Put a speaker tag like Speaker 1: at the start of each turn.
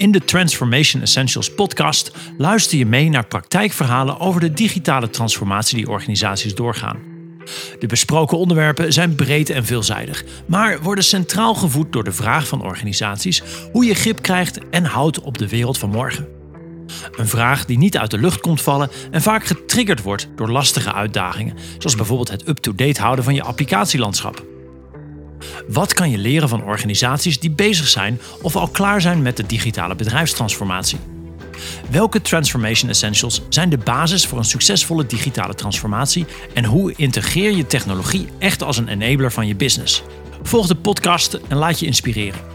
Speaker 1: In de Transformation Essentials podcast luister je mee naar praktijkverhalen over de digitale transformatie die organisaties doorgaan. De besproken onderwerpen zijn breed en veelzijdig, maar worden centraal gevoed door de vraag van organisaties hoe je grip krijgt en houdt op de wereld van morgen. Een vraag die niet uit de lucht komt vallen en vaak getriggerd wordt door lastige uitdagingen, zoals bijvoorbeeld het up-to-date houden van je applicatielandschap. Wat kan je leren van organisaties die bezig zijn of al klaar zijn met de digitale bedrijfstransformatie? Welke Transformation Essentials zijn de basis voor een succesvolle digitale transformatie en hoe integreer je technologie echt als een enabler van je business? Volg de podcast en laat je inspireren.